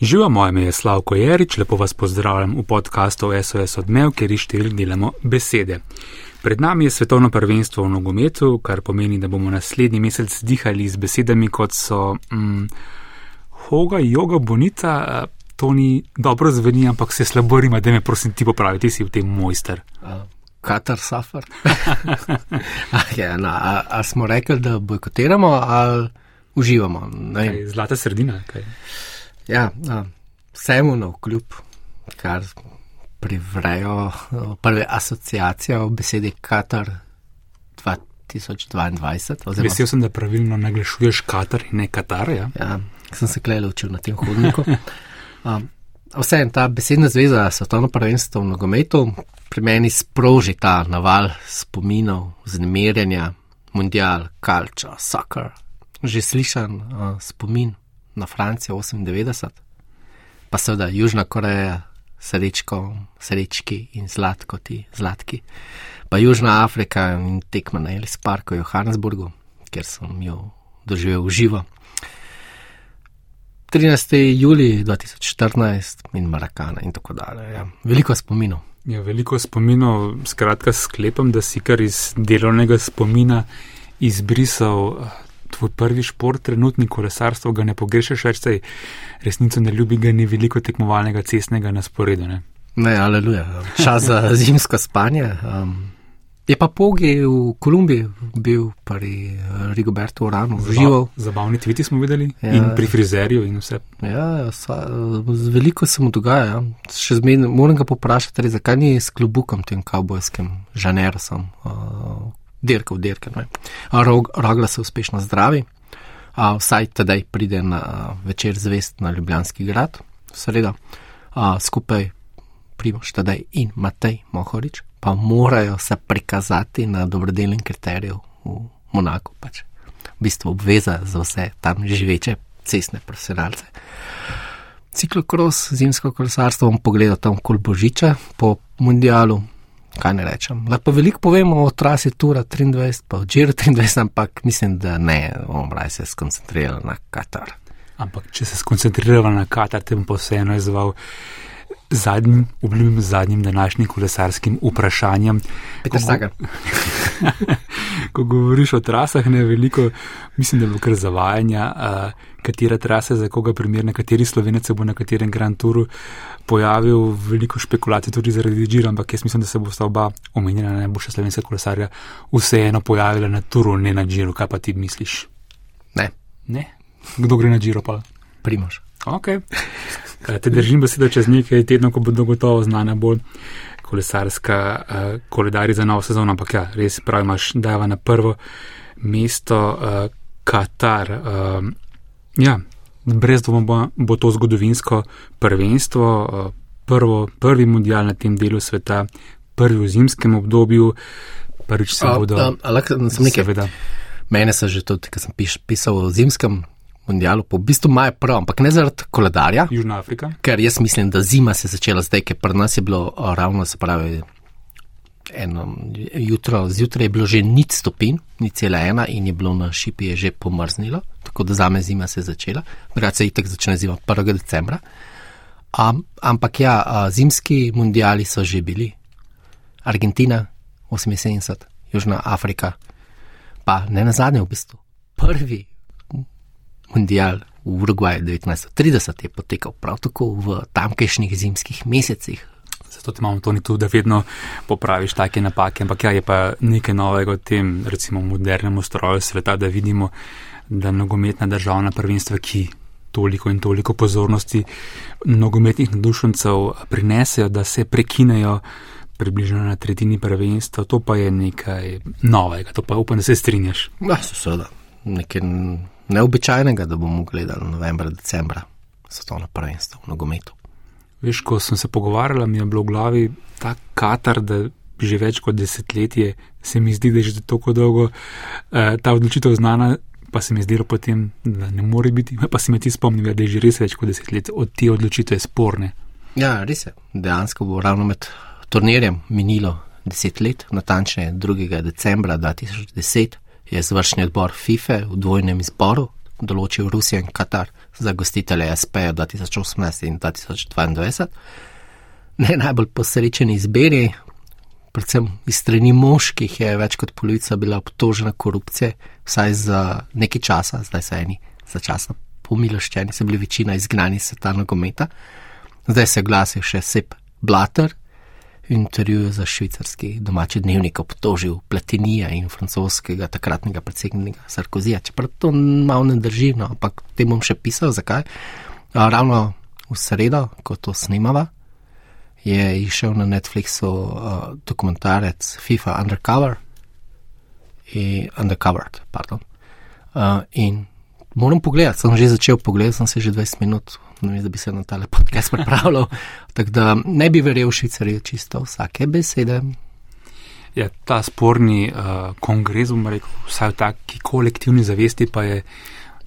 Živa moje ime je Slavko Jerič, lepo vas pozdravljam v podkastu SOS odmev, kjer ištevilj delamo besede. Pred nami je svetovno prvenstvo v nogometu, kar pomeni, da bomo naslednji mesec dihali z besedami kot so mm, hoga, joga, bonita. To ni dobro zveni, ampak se slabo rima, da me prosim ti popravi, ti si v tem mojster. Katar safar. ja, no, a, a smo rekli, da bojkotiramo ali uživamo? Kaj, zlata sredina. Kaj? Ja, vsemu na vkljub, kar privrejo prve asociacije o besedi Katar 2022. Vesel sem, da pravilno naglašuješ Katar in ne Katar. Ja, ja sem se klej učil na tem hodniku. Vse en ta besedna zveza, svetovno prvenstvo v nogometu, pri meni sproži ta naval spominov, znemirjenja, mundial, kalča, soccer. Že slišan uh, spomin na Francijo 98, pa seveda Južna Koreja, srečko, srečki in zlatkoti, zlatki, pa Južna Afrika in tekma na Elis Parku v Johannesburgu, kjer sem jo doživel živo. 13. juli 2014 in Marakana in tako dalje. Ja. Veliko spominov. Ja, veliko spominov, skratka, sklepam, da si kar iz delovnega spomina izbrisal tvoj prvi šport, trenutni kolesarstvo, ga ne pogrešaš več, saj resnico ne ljubi, ga ni veliko tekmovalnega cestnega na sporedu. Ne, ne aleluja. Čas za zimsko spanje. Um, je pa pogi v Kolumbiji bil pri uh, Rigobertu Uranu, užival. Zabavni tviti smo videli ja, in pri frizerju in vse. Ja, sa, veliko se mu dogaja. Ja. Še zmeraj moram ga poprašati, zakaj ni s klubukom tem kavbojskim žanersom. Uh, dirka v dirke. Rog, rogla se uspešno zdravi, a, vsaj tedaj pride na večer zvest na Ljubljanski grad, sreda, a, skupaj Primoš tedaj in Matej Mohorič, pa morajo se prikazati na dobrodelnem kriteriju v Monaku, pač v bistvu obveza za vse tam živeče cestne profesionalce. Ciklokros, zimsko kolesarstvo bom pogledal tam kol Božiča po mundialu, kaj ne rečem. Lahko veliko povemo o trasi Tura 23, pa o Džiru 23, ampak mislim, da ne, bomo raje se skoncentrirali na Katar. Ampak če se skoncentriramo na Katar, te bom pa vseeno izval zadnjim, obljubim zadnjim današnjim kolesarskim vprašanjem. Peter Sagan. Ko govoriš o trasah, ne veliko, mislim, da bo kar zavajanja, uh, katera trasa je za koga primerna, kateri slovenec se bo na katerem Grand Touru pojavil, veliko špekulacij tudi zaradi Džira, ampak jaz mislim, da se bo sta oba omenjena najboljša slovenska kolesarja vseeno pojavila na Touru, ne na Džiru. Kaj pa ti misliš? Ne. ne? Kdo gre na Džiro pa? Primož. Okay. Te držim besede čez nekaj tednov, ko bodo gotovo znane bolj kolesarska uh, koledari za novo sezono, ampak ja, res pravi, imaš dava na prvo mesto uh, Katar. Uh, ja, brez dvoma bo, bo to zgodovinsko prvenstvo, uh, prvo, prvi mundial na tem delu sveta, prvi v zimskem obdobju, prvič se bodo. Ampak, sem nekaj. Mene so že tudi, ker sem piš, pisal o zimskem mundialu, po v bistvu maja prav, ampak ne zaradi koledarja. Južna Afrika. Ker jaz mislim, da zima se je začela zdaj, ker pri nas je bilo ravno, se pravi, eno jutro, zjutraj je bilo že nič stopin, ni cela ena in je bilo na šipi je že pomrznilo, tako da zame zima se je začela, drugače se itek začne zima 1. decembra. Um, ampak ja, zimski mundiali so že bili. Argentina 78, Južna Afrika, pa ne na zadnje v bistvu. Prvi mundial v Urugvaju 1930 je potekal prav tako v tamkajšnjih zimskih mesecih. Zato imamo to ni tu, da vedno popraviš take napake, ampak ja, je pa nekaj novega v tem, recimo, modernem ustroju sveta, da vidimo, da nogometna državna prvenstva, ki toliko in toliko pozornosti nogometnih nadušencev prinesejo, da se prekinejo približno na tretjini prvenstva, to pa je nekaj novega, to pa upam, da se strinjaš. Ja, seveda, nekaj neobičajnega, da bomo gledali novembra, decembra, svetovno prvenstvo v nogometu. Veš, ko sem se pogovarjala, mi je bilo v glavi ta katar, da že več kot desetletje se mi zdi, da je že tako dolgo eh, ta odločitev znana, pa se mi je zdelo potem, da ne more biti. Pa se mi ti spomnim, da je že res več kot desetletje od te odločitve sporne. Ja, res je. Dejansko bo ravno med turnirjem minilo deset let, natančneje 2. decembra 2010 je zvršni odbor FIFA v dvojnem izboru, določil Rusijo in Katar za gostitelje SP 2018 in 2022. Ne najbolj posrečeni izbiri, predvsem iz strani moških, je več kot polovica bila obtožena korupcije, vsaj za nekaj časa, zdaj so eni začasno pomiloščeni, so bili večina izgnani iz sveta nogometa. Zdaj se je glasil še Sep Blatter, intervjuju za švicarski domači dnevnik obtožil Platinija in francoskega takratnega predsednika Sarkozija. Čeprav to malo ne drži, no, ampak te bom še pisal, zakaj. A, ravno v sredo, ko to snimava, je išel na Netflixu uh, dokumentarec FIFA Undercover. In undercovered. Uh, in moram pogledati, sem že začel pogledati, sem se že 20 minut ne vem, da bi se na tale podcast pripravljal. Tako da ne bi verjel švicari čisto vsake besede. Ja, ta sporni uh, kongres, bom rekel, vsaj v taki kolektivni zavesti pa je,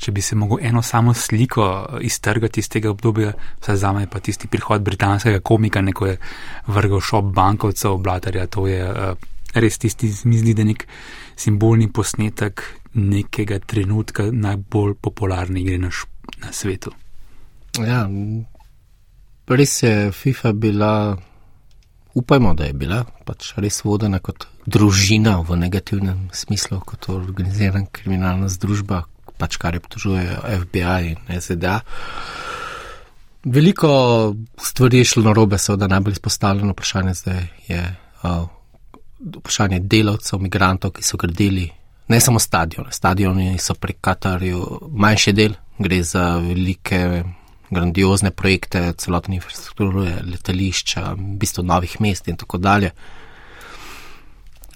če bi se mogel eno samo sliko iztrgati iz tega obdobja, vsaj za me pa tisti prihod britanskega komika, neko je vrgel šop bankovcev, blatarja, to je uh, res tisti, mi zdi, da nek simbolni posnetek nekega trenutka najbolj popularne igre na, na svetu. Ja, res je FIFA bila, upajmo, da je bila pač res vodena kot družina v negativnem smislu, kot organizirana kriminalna združba, pač kar je obtožuje FBI in SDA. Veliko stvari je šlo na robe, seveda najbolj izpostavljeno vprašanje zdaj je uh, vprašanje delavcev, migrantov, ki so gradili ne samo stadione. Stadioni so pri Katarju manjši del, gre za velike grandiozne projekte, celotne infrastrukture, letališča, v bistvu novih mest in tako dalje.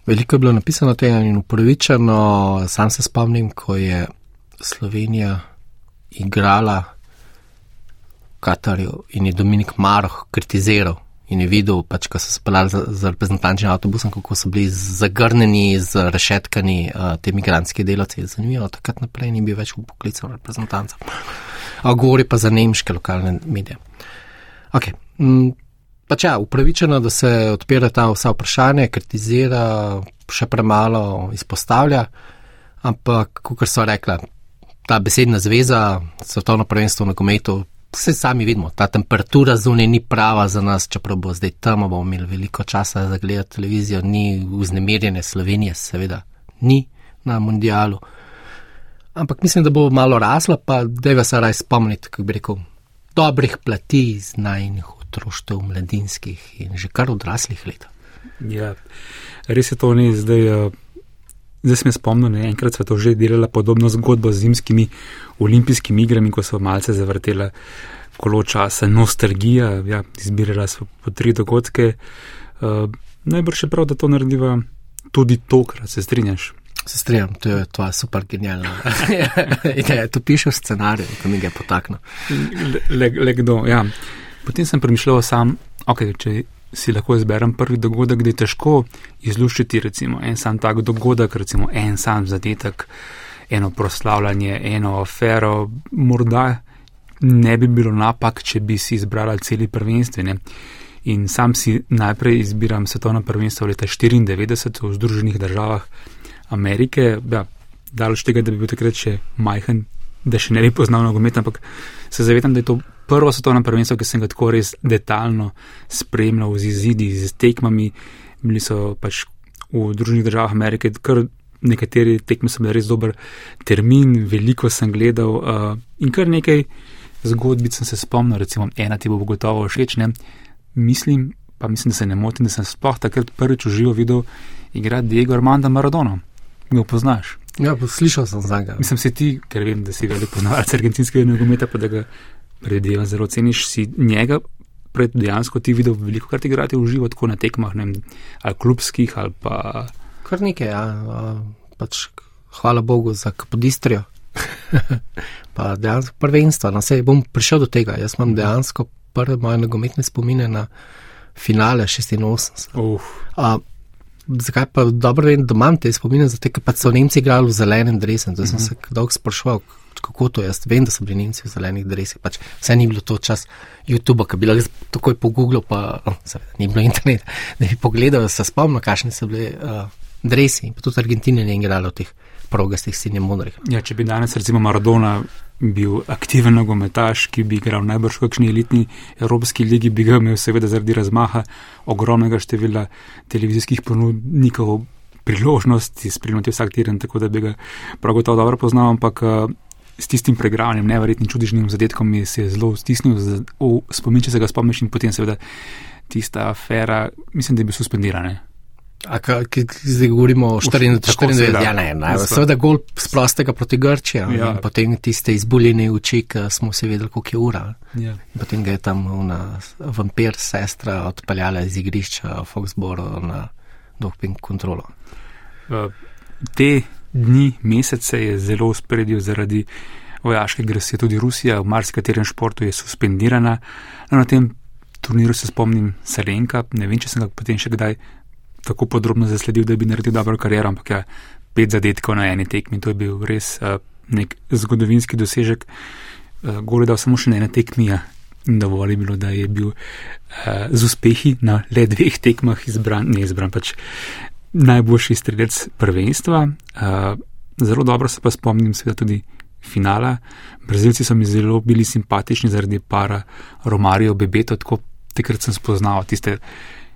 Veliko je bilo napisano tem in upravičeno, sam se spomnim, ko je Slovenija igrala v Katarju in je Dominik Maroh kritiziral in je videl, pač, ko so se pelali za, za reprezentančnim avtobusom, kako so bili zagrnjeni z rešetkami uh, te migranske delavce. Zanimivo, takrat naprej ni bil več v poklicu reprezentantov a govori pa za nemške lokalne medije. Okay. Mm, pač ja, upravičeno, da se odpira ta vsa vprašanja, kritizira, še premalo izpostavlja, ampak, kot so rekla, ta besedna zveza, svetovno prvenstvo na kometu, vse sami vidimo, ta temperatura zunaj ni prava za nas, čeprav bo zdaj tam, bomo imeli veliko časa za gledati televizijo, ni vznemirjene Slovenije, seveda, ni na mundialu ampak mislim, da bo malo rasla, pa da je vas raj spomniti, kako bi rekel, dobrih plati iz najnih otroštev, mladinskih in že kar odraslih let. Ja, res je to ne zdaj. Uh... Zdaj sem spomnil, da enkrat so to že delala podobno zgodbo z zimskimi olimpijskimi igrami, ko so malce zavrtela kolo časa, nostalgija, ja, izbirala so po tri dogodke. Uh, najbrž je prav, da to narediva tudi tokrat, se strinjaš? Se strinjam, to je tvoja super genialna ideja. To piše v scenariju, ko mi ga potakne. Le, le kdo, ja. Potem sem premišljal sam, okay, če si lahko izberem prvi dogodek, da je težko izluščiti recimo en sam tak dogodek, recimo en sam zadetek, eno proslavljanje, eno afero, morda ne bi bilo napak, če bi si izbrala celi prvenstvene. In sam si najprej izbiram svetovno prvenstvo leta 1994 v Združenih državah. Amerike, ja, daleč tega, da bi bil takrat še majhen, da še ne bi poznal nogomet, ampak se zavedam, da je to prvo svetovno prvenstvo, ki sem ga tako res detaljno spremljal z izidi, z tekmami. Bili so pač v Združenih državah Amerike, kar nekateri tekmi so bili res dober termin, veliko sem gledal uh, in kar nekaj zgodbic sem se spomnil, recimo ena ti bo gotovo všeč, ne. Mislim, pa mislim, da se ne motim, da sem sploh takrat prvič v živo videl igrati Diego Armando Maradona ga poznaš. Ja, slišal sem za njega. Mislim, si ti, ker vem, da si velik poznavalec argentinskega nogometa, pa da ga predvidevam zelo ceniš, si njega pred dejansko ti videl veliko krat igrati v živo, tako na tekmah, ne vem, ali klubskih ali pa. Kar nekaj, ja. Pač, hvala Bogu za kapodistrijo. pa dejansko prvenstvo, no se bom prišel do tega. Jaz imam dejansko prve moje nogometne spomine na finale 86. Uh. A, zakaj pa dobro vem, da imam te spomine, zato ker pač so Nemci igrali v zelenem drevesu. Zdaj sem mm -hmm. se dolgo sprašval, kako to jaz vem, da so bili Nemci v zelenih drevesih. Pač vse ni bilo to čas YouTube, ki bi lahko takoj po Google, pa no, seveda, ni bilo interneta, da bi pogledal, da se spomnil, kakšni so bili uh, drevesi in pa tudi Argentina je igrala v teh progastih sinje modrih. Ja, če bi danes recimo Maradona bil aktiven nogometaš, ki bi igral najbrž v kakšni elitni evropski ligi, bi ga imel seveda zaradi razmaha ogromnega števila televizijskih ponudnikov priložnosti spremljati vsak teden, tako da bi ga prav gotovo dobro poznal, ampak uh, s tistim pregravanjem, neverjetnim čudežnim zadetkom mi se je zelo stisnil, v spomin, če se ga spomniš in potem seveda tista afera, mislim, da je bil suspendiran. A ki zdaj govorimo o 94, ja, ne, ne, seveda gol z prostega proti Grčiji, ja. potem tiste izbuljene oči, ki smo se vedeli, koliko je ura. Ja. Potem ga je tam una vampir sestra odpeljala iz igrišča Foxboro na doping kontrolo. Te dni, mesece je zelo uspredil zaradi vojaške agresije. Tudi Rusija v marsikaterem športu je suspendirana. No, na tem turniru se spomnim Selenka, ne vem, če sem ga potem še kdaj tako podrobno zasledil, da bi naredil dobro kariero, ampak ja, pet zadetkov na eni tekmi, to je bil res uh, nek zgodovinski dosežek. Uh, Gore dal samo še na ene tekmi, ja, in dovolj je bilo, da je bil uh, z uspehi na le dveh tekmah izbran, ne izbran, pač najboljši strelec prvenstva. Uh, zelo dobro se pa spomnim seveda tudi finala. Brazilci so mi zelo bili simpatični zaradi para Romario Bebeto, tako takrat sem spoznal tiste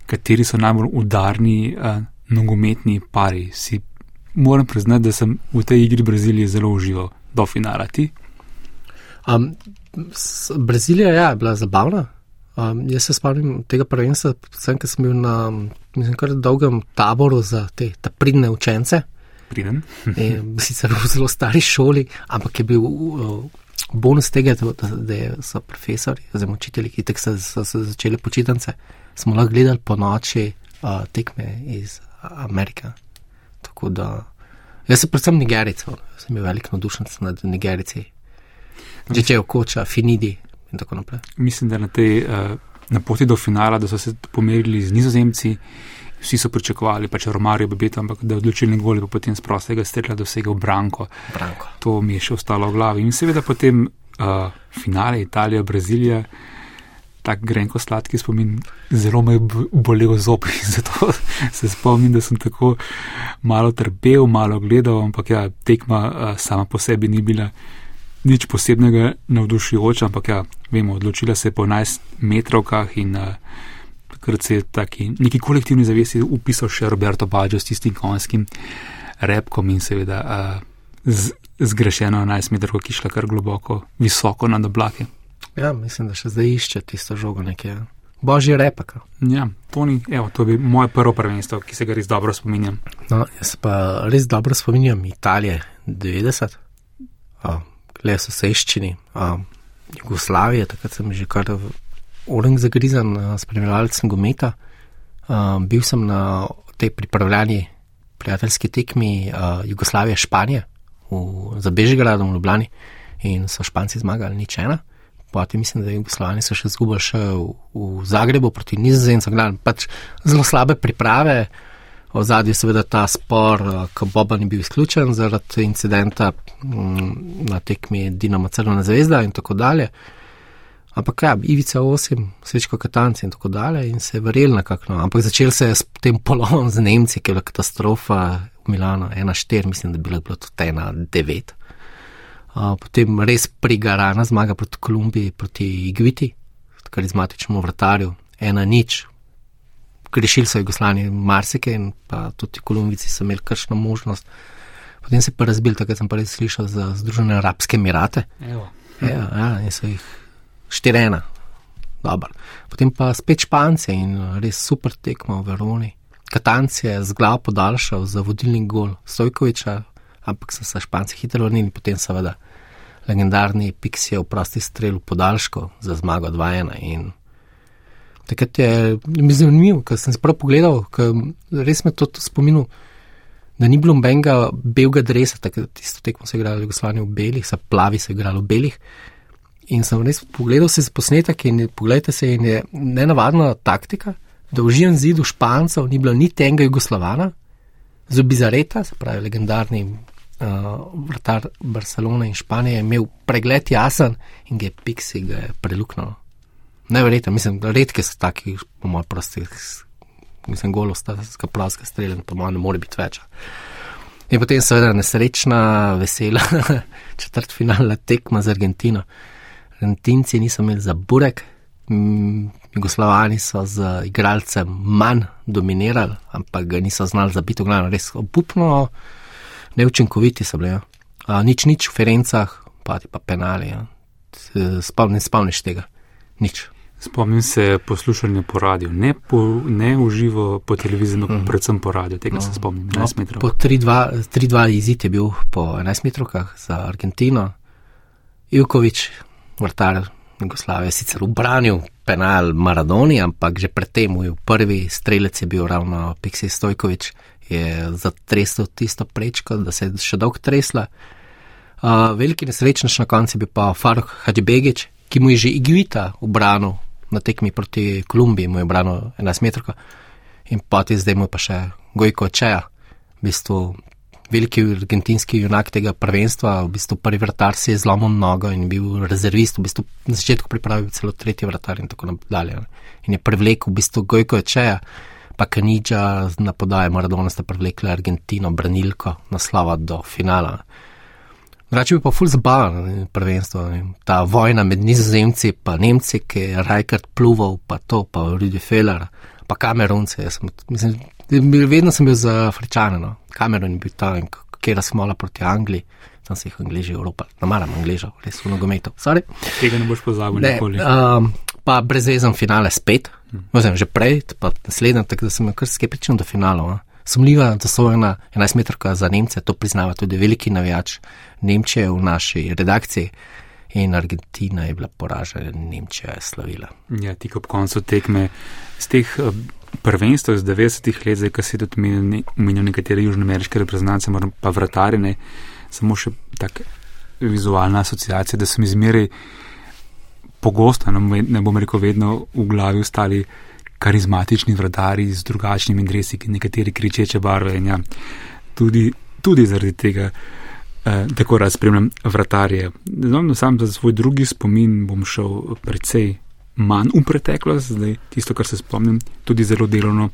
kateri so najbolj udarni uh, nogometni pari. Si moram priznati, da sem v tej igri Brazilije zelo užival do finala. Ti? Um, Brazilija ja, je bila zabavna. Um, jaz se spomnim tega prvenstva, predvsem, ker sem bil na mislim, kar dolgem taboru za te pridne učence. Priden. sicer v zelo stari šoli, ampak je bil uh, bonus tega, da, da so profesori, oziroma učitelji, ki so, so, so začeli počitnice smo lahko gledali po noči uh, tekme iz Amerike. Tako da, jaz sem predvsem Nigeric, sem bil velik navdušenc nad Nigerici, že če je okoča, finidi in tako naprej. Mislim, da na tej uh, na poti do finala, da so se pomerili z nizozemci. Vsi so pričakovali, pač Romario bi bil, ampak da je odločilni gol, pa potem z prostega strela dosegel Branko. Branko. To mi je še ostalo v glavi. In seveda potem uh, finale Italija, Brazilija tako grenko sladki spomin, zelo me je bolelo zob in zato se spomnim, da sem tako malo trpel, malo gledal, ampak ja, tekma sama po sebi ni bila nič posebnega navdušujoča, ampak ja, vemo, odločila se je po 11 metrovkah in takrat se je taki neki kolektivni zavesi upisal še Roberto Baggio s tistim konjskim repkom in seveda z, zgrešeno 11 metrovko, ki šla kar globoko, visoko nad oblake. Ja, mislim, da še zdaj išče tisto žogo nekje. Božji repek. Ja, to, ni, evo, to bi moje prvo prvenstvo, ki se ga res dobro spominjam. No, jaz pa res dobro spominjam Italije 90, le so seščini, Jugoslavije, takrat sem že kar uren zagrizan, spremljalec sem gometa. Bil sem na tej pripravljanji prijateljski tekmi Jugoslavije-Španije za Bežigradom v Ljubljani in so Španci zmagali nič ena. Potem mislim, da je Jugoslavija so še zgubili še v, v Zagrebu proti Nizozemcem. Pač zelo slabe priprave. V zadnji je seveda ta spor, eh, ko Boban je bil izključen zaradi incidenta mm, na tekmi Dinamo Crvena zvezda in tako dalje. Ampak ja, Ivica 8, Svečko Katanci in tako dalje in se je verjel nekako. No. Ampak začel se je s tem polovom z Nemci, ki je bila katastrofa v Milano, 1-4, mislim, da bi bilo tudi 1-9 potem res prigarana zmaga proti Kolumbiji, proti Igviti, karizmatičnemu vrtarju, ena nič. Grešili so Jugoslani marsike in pa tudi Kolumbici so imeli kršno možnost. Potem se je pa razbil, takrat sem pa res slišal za Združene Arabske Emirate. Ja, ja, in so jih štirena. Dobar. Potem pa spet Španci in res super tekmo v Veroni. Katanci je z glav podaljšal za vodilni gol Stojkoviča, ampak so se Španci hitro vrnili, potem seveda legendarni Pixie v prosti strel v podaljšku za zmago 2-1. Takrat je mi zanimivo, ker sem se prav pogledal, ker res me to spominul, da ni bilo benga belga dresa, takrat tisto tekmo se je igralo v Jugoslaviji v belih, sa plavi se je igralo v belih. In sem res pogledal se posnetek in pogledajte se, in je nenavadna taktika, da v žijem zidu Špancev ni bilo ni tenga Jugoslavana, Zubizareta, se pravi legendarni vrtar Barcelone in Španije je imel pregled jasen in je Pixi ga je preluknil. Neverjetno, mislim, redke so taki, po mojem, prosti, mislim, golo sta, ska plaska streljen, po mojem, ne more biti več. In potem seveda nesrečna, vesela četrtfinalna tekma z Argentino. Argentinci niso imeli za burek, Jugoslavani so z igralcem manj dominirali, ampak ga niso znali zabiti, glavno res obupno, neučinkoviti so bili. Ja. Nič, nič v Ferencah, pa ti pa penali. Ja. Spomni, spomniš tega, nič. Spomnim se poslušanja po radiju, ne, po, ne v živo po televiziji, ampak mm. predvsem po radiju. Tega no. se spomnim. No, po 3-2 izid je bil po 11 metrovkah za Argentino. Ivkovič, vrtar Jugoslavije, sicer ubranil penal Maradoni, ampak že predtem v prvi strelec je bil ravno Pixi Stojkovič, je zatresel tisto prečko, da se je še dolgo tresla. Uh, veliki nesrečnež na koncu je bil pa Faruk Hadžibegič, ki mu je že Igvita ubranil na tekmi proti Kolumbiji, mu je branil 11 metrov, in poti zdaj mu pa še Gojko Čeja, v bistvu veliki argentinski junak tega prvenstva, v bistvu prvi vratar si je zlomil nogo in bil rezervist, v bistvu na začetku pripravil celo tretji vratar in tako naprej. In je privlekel v bistvu Gojko Čeja. Pa Kanidža na podaji Maradona sta privlekla Argentino, branilko, naslova do finala. Drugače bi pa ful zabaven prvenstvo. Ta vojna med nizozemci in Nemci, ki je Rajkard pluval, pa to, pa Rudi Feller, pa Kamerunce. Sem, mislim, vedno sem bil za Afričane, no. Kamerun je bil tam, kjer smo la proti Angliji. Tam se jih Angliži Evropa, no maram Angližo, res v nogometu. Tega ne boš pozabil nikoli. Um, pa brezvezen finale spet, oziroma že prej, pa naslednji, tako da sem kar skeptičen do finala. No sumljiva, da so ena 11 metrov za Nemce, to priznava tudi veliki navijač Nemčije v naši redakciji. In Argentina je bila poražena, Nemčija je slavila. Ja, tik ob koncu tekme z teh eh, prvenstv iz 90-ih let, zdaj, ki si tudi omenil nekatere južnoameriške reprezentance, pa vratarine, samo še tako vizualna asociacija, da so mi zmeraj pogosto, ne bom rekel vedno, v glavi ostali karizmatični vradari z drugačnimi dresi, nekateri kričeče barve. Ja, tudi, tudi zaradi tega eh, tako rad spremljam vratarje. No, sam za svoj drugi spomin bom šel precej manj v preteklost, zdaj tisto, kar se spomnim, tudi zelo delovno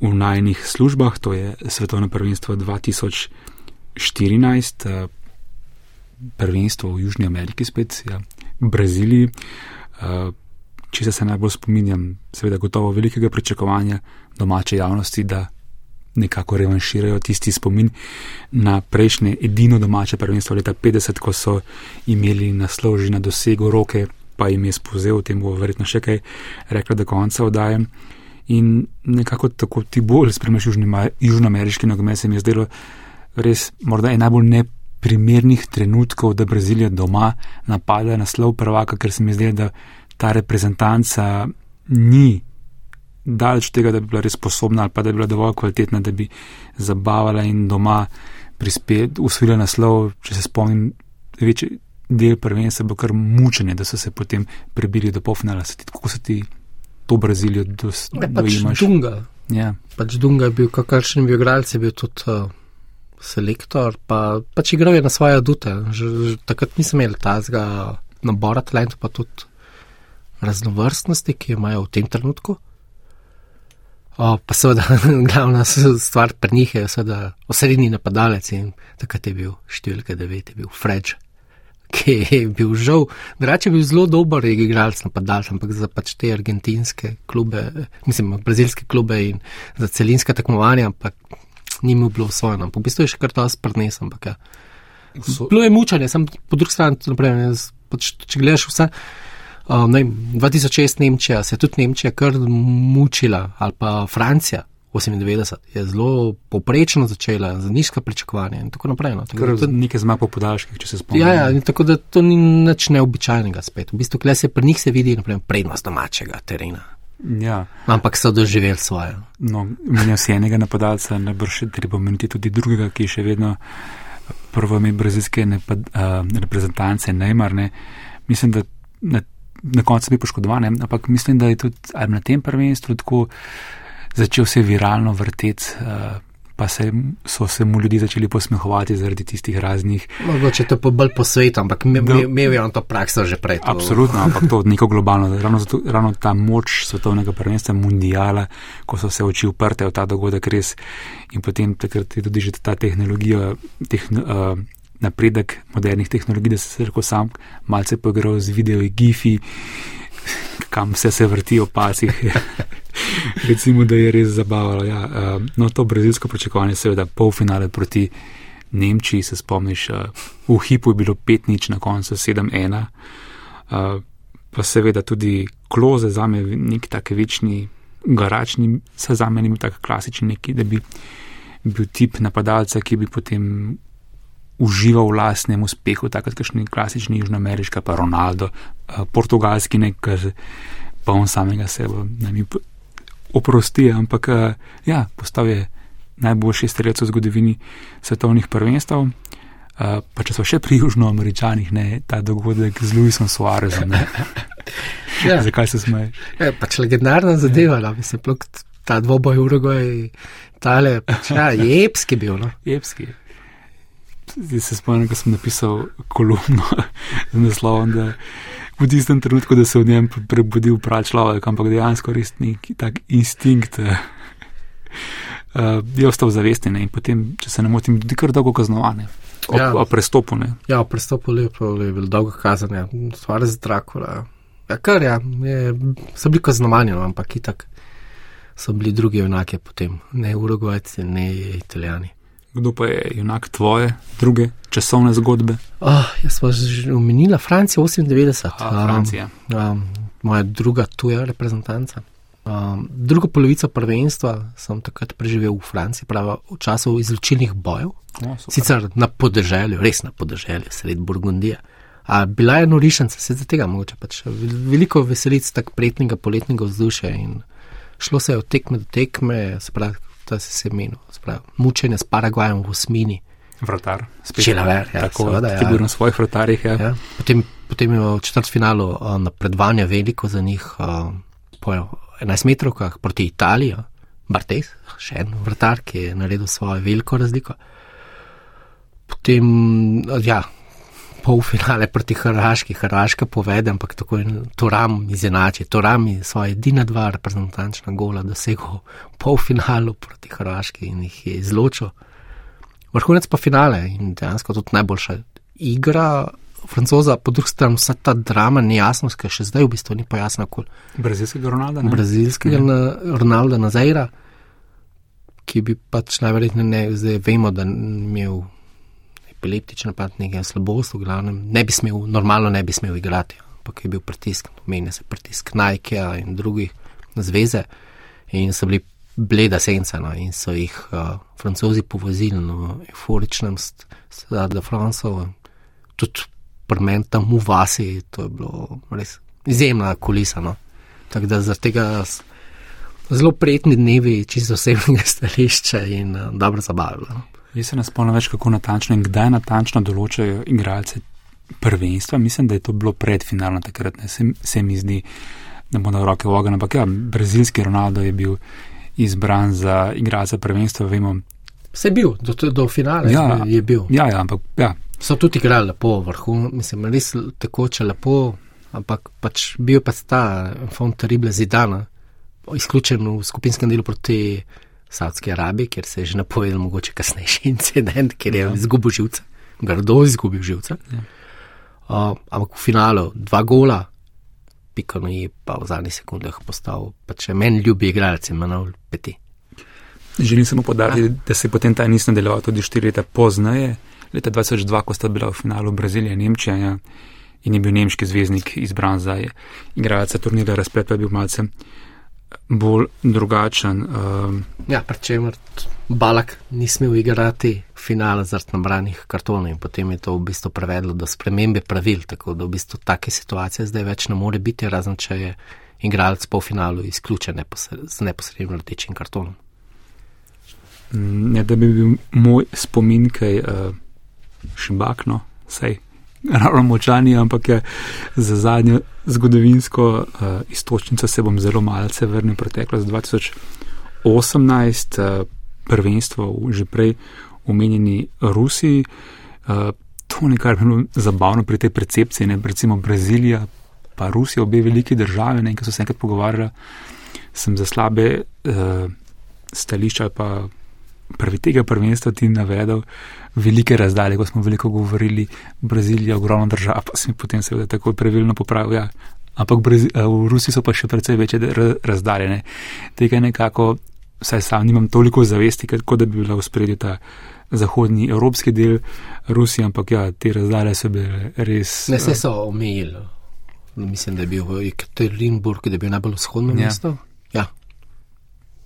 v najnih službah, to je svetovno prvenstvo 2014. Eh, prvenstvo v Južni Ameriki, spet ja, Braziliji, uh, če se najbolj spominjam, seveda gotovo velikega pričakovanja domače javnosti, da nekako revanširajo tisti spomin na prejšnje edino domače prvenstvo leta 50, ko so imeli naslov že na dosegu roke, pa jim je spozel, tem bo verjetno še kaj rekla do konca oddajem. In nekako tako ti bolj spremljaš južnoameriški nogomet, se mi je zdelo res morda najbolj neprimernih trenutkov, da Brazilija doma napada naslov prvaka, ker se mi zdi, da ta reprezentanca ni daleč tega, da bi bila res sposobna ali pa da bi bila dovolj kvalitetna, da bi zabavala in doma prispet, usvojila naslov, če se spomnim, večji del prvenstva bo kar mučenje, da so se potem prebili do polfinala. Kako se ti to Brazilijo dosti pač Dunga. Ja. Pač Dunga je bil, kakršen bi igralci, bil tudi uh, selektor, pa pač igral je na svoje adute. Že, že, takrat nisem imel tazga nabora talentov, pa tudi raznovrstnosti, ki jo imajo v tem trenutku. O, pa seveda, glavna stvar pri njih je, da osrednji napadalec in takrat je bil številka 9, je bil Fredž, ki je bil žal, drugače je bil zelo dober igralec napadalec, ampak za pač te argentinske klube, mislim, brazilske klube in za celinska tekmovanja, ampak ni mu bilo usvojeno. Po bistvu je še kar to sprnes, ampak ja. Bilo je mučanje, sem po drugi strani, naprej, pač, če gledaš vse. Uh, ne, 2006 Nemčija, se je tudi Nemčija kar mučila, ali pa Francija 98 je zelo poprečno začela, z nizka pričakovanja in tako naprej. No. Tako to, nekaj zmag po podaljških, če se spomnim. Ja, ja, tako da to ni nič neobičajnega spet. V bistvu, kle se pri njih se vidi naprej, prednost domačega terena. Ja. Ampak so doživeli svoje. No, Menja si enega napadalca, najbrž treba omeniti tudi drugega, ki je še vedno prvo ime brazilske nepad, uh, reprezentance, Neymar. Ne. Mislim, da na na koncu bi poškodovan, ampak mislim, da je tudi na tem prvenstvu tako začel se viralno vrteti uh, pa se, so se mu ljudje začeli posmehovati zaradi tistih raznih. Mogoče to bolj po svetu, ampak imel je on to prakso že prej. To. Absolutno, ampak to neko globalno. Ravno, zato, ravno ta moč svetovnega prvenstva, mundiala, ko so se oči uprte v ta dogodek res in potem takrat je tudi že ta tehnologija. Tehn, uh, Napredek modernih tehnologij, da se lahko sam malce poigral z videoji, gifi, kam vse se vrti v pasih. Recimo, da je res zabavalo. Ja. Uh, no, to brazilsko pričakovanje, seveda, polfinale proti Nemčiji, se spomniš, uh, v hipu je bilo 5 nič, na koncu 7-1. Uh, pa seveda tudi kloze za me, nek tak večni, garačni, se za me ni bil tak klasični neki, da bi bil tip napadalca, ki bi potem užival v lastnem uspehu, takrat kakšni klasični južnoameriški, pa Ronaldo, uh, portugalski nekaj, pa on samega sebe, ne mi oprosti, ampak uh, ja, postal je najboljši strelec v zgodovini svetovnih prvenstv. Uh, pa če so še pri južnoameričanih, ne ta dogodek z Luisom Suarezom. ja. Zakaj se smeješ? Ja, pač legendarna zadeva, ja. mislim, plok, ta dvoboj Urugvaj, tale, pač, ja, je epski bil. No? Epski. Zdaj se spomnim, ko sem napisal kolumno z naslovom, da v tistem trenutku, da se v njem prebudil prav človek, ampak dejansko res neki tak instinkt uh, je ostal zavesten in potem, če se ne motim, tudi kar dolgo kaznovane. O, ja. o prestopu. Ne. Ja, o prestopu lepo, je bilo dolgo kazanje, stvar za Drakula. Ja, kar ja, je, so bili kaznovani, no, ampak itak so bili drugi enake potem, ne Urugvajci, ne Italijani. Kdo pa je junak tvoje, druge časovne zgodbe? Oh, jaz sem že omenila Francijo 98. A, Francija. Um, um, moja druga tuja reprezentanca. Um, drugo polovico prvenstva sem takrat preživel v Franciji, pravi v času izločilnih bojev. O, Sicer na podeželju, res na podeželju, sred Burgundije. A bila je norišnica, se za tega mogoče pač veliko veselic tak prijetnega poletnega vzdušja in šlo se je od tekme do tekme, sprav, to se je menilo, mučenje s Paragvajem v osmini. Vratar, spet. Čelaver, ja, tako da je bil na svojih vratarjih. Ja. Ja. Potem, potem je v četrtfinalu napredovanje veliko za njih, uh, po 11 metrovkah proti Italiji, Bartes, še en vratar, ki je naredil svojo veliko razliko. Potem, ja, polfinale proti Hrvaški, Hrvaška povede, ampak tako je Toram izenačil. Toram je svoje edina dva reprezentančna gola dosegel v polfinalu proti Hrvaški in jih je izločil. Vrhunec pa finale in dejansko tudi najboljša igra. Francoza, po drugi strani, vsa ta drama, nejasnost, ki še zdaj v bistvu ni pojasnjena. Brazilskega Ronalda. Brazilskega ja. Ronalda Nazaira, ki bi pač najverjetneje ne, zdaj vemo, da ni imel epileptičen napad, nekaj slabosti, v glavnem, ne bi smel, normalno ne bi smel igrati, ampak je bil pritisk, omenja se pritisk Nike in drugih zveze in so bili bleda senca no, in so jih uh, francozi povozili na no, euforičnem stadu Francov, tudi premen tam v vasi, to je bilo res izjemna kulisa. No. Tako da zaradi tega zelo prijetni dnevi, čisto osebnega stališča in uh, dobro zabavljalo. Jaz se ne spomnim več, kako natančno in kdaj natančno določajo igralce prvenstva. Mislim, da je to bilo predfinalno takrat, ne se, se mi zdi, da bodo roke v ogen. Ampak ja, brazilski Ronaldo je bil izbran za igralca prvenstva, vemo. Se je bil, do, do finale ja, je bil. Ja, ja, ampak ja. So tudi igrali lepo, vrhu, mislim, res tekoče lepo, ampak pač bil pa ta fond terrible zidana, izključen v skupinskem delu proti. Saudski Arabiji, kjer se je že napovedal mogoče kasnejši incident, kjer je ja. izgubil živce, grdo izgubil živce. Ja. Uh, ampak v finalu dva gola, pikano je pa v zadnjih sekundah postal pač meni ljubi igralec manj peti. Želim samo podariti, ja. da se je potem ta niz nadaljeval tudi štiri leta pozneje, leta 2002, ko sta bila v finalu Brazilija in Nemčija ja, in je bil nemški zvezdnik izbran za igralca turnira, razplet pa je bil malce bolj drugačen. Um, ja, prečemer Balak ni smel igrati finala zaradi nabranih kartonov in potem je to v bistvu prevedlo do spremembe pravil, tako da v bistvu take situacije zdaj več ne more biti, razen če je igralec po finalu izključen neposred, z neposrednim rdečim kartonom. Ne, da bi bil moj spomin kaj uh, šibakno, sej ravno močani, ampak je za zadnjo zgodovinsko uh, istočnico se bom zelo malce vrnil preteklost 2018. Uh, prvenstvo v že prej omenjeni Rusiji. Uh, to nekaj je bilo zabavno pri tej percepciji, ne recimo Brazilija, pa Rusija, obe veliki države, ne, ki so se enkrat pogovarjali, sem za slabe uh, stališča pa prvi tega prvenstva ti navedel velike razdalje, ko smo veliko govorili, Brazilija, ogromna država, pa sem potem seveda tako pravilno popravil. Ja. Ampak v Rusiji so pa še precej večje razdaljene. Tega nekako, saj sam nimam toliko zavesti, kot da bi bila v spredju ta zahodni evropski del Rusije, ampak ja, te razdalje so bile res. Ne, se so omejili. Mislim, da je bil v Ekaterinburgu, da je bil najbolj vzhodno ja. mesto. Ja,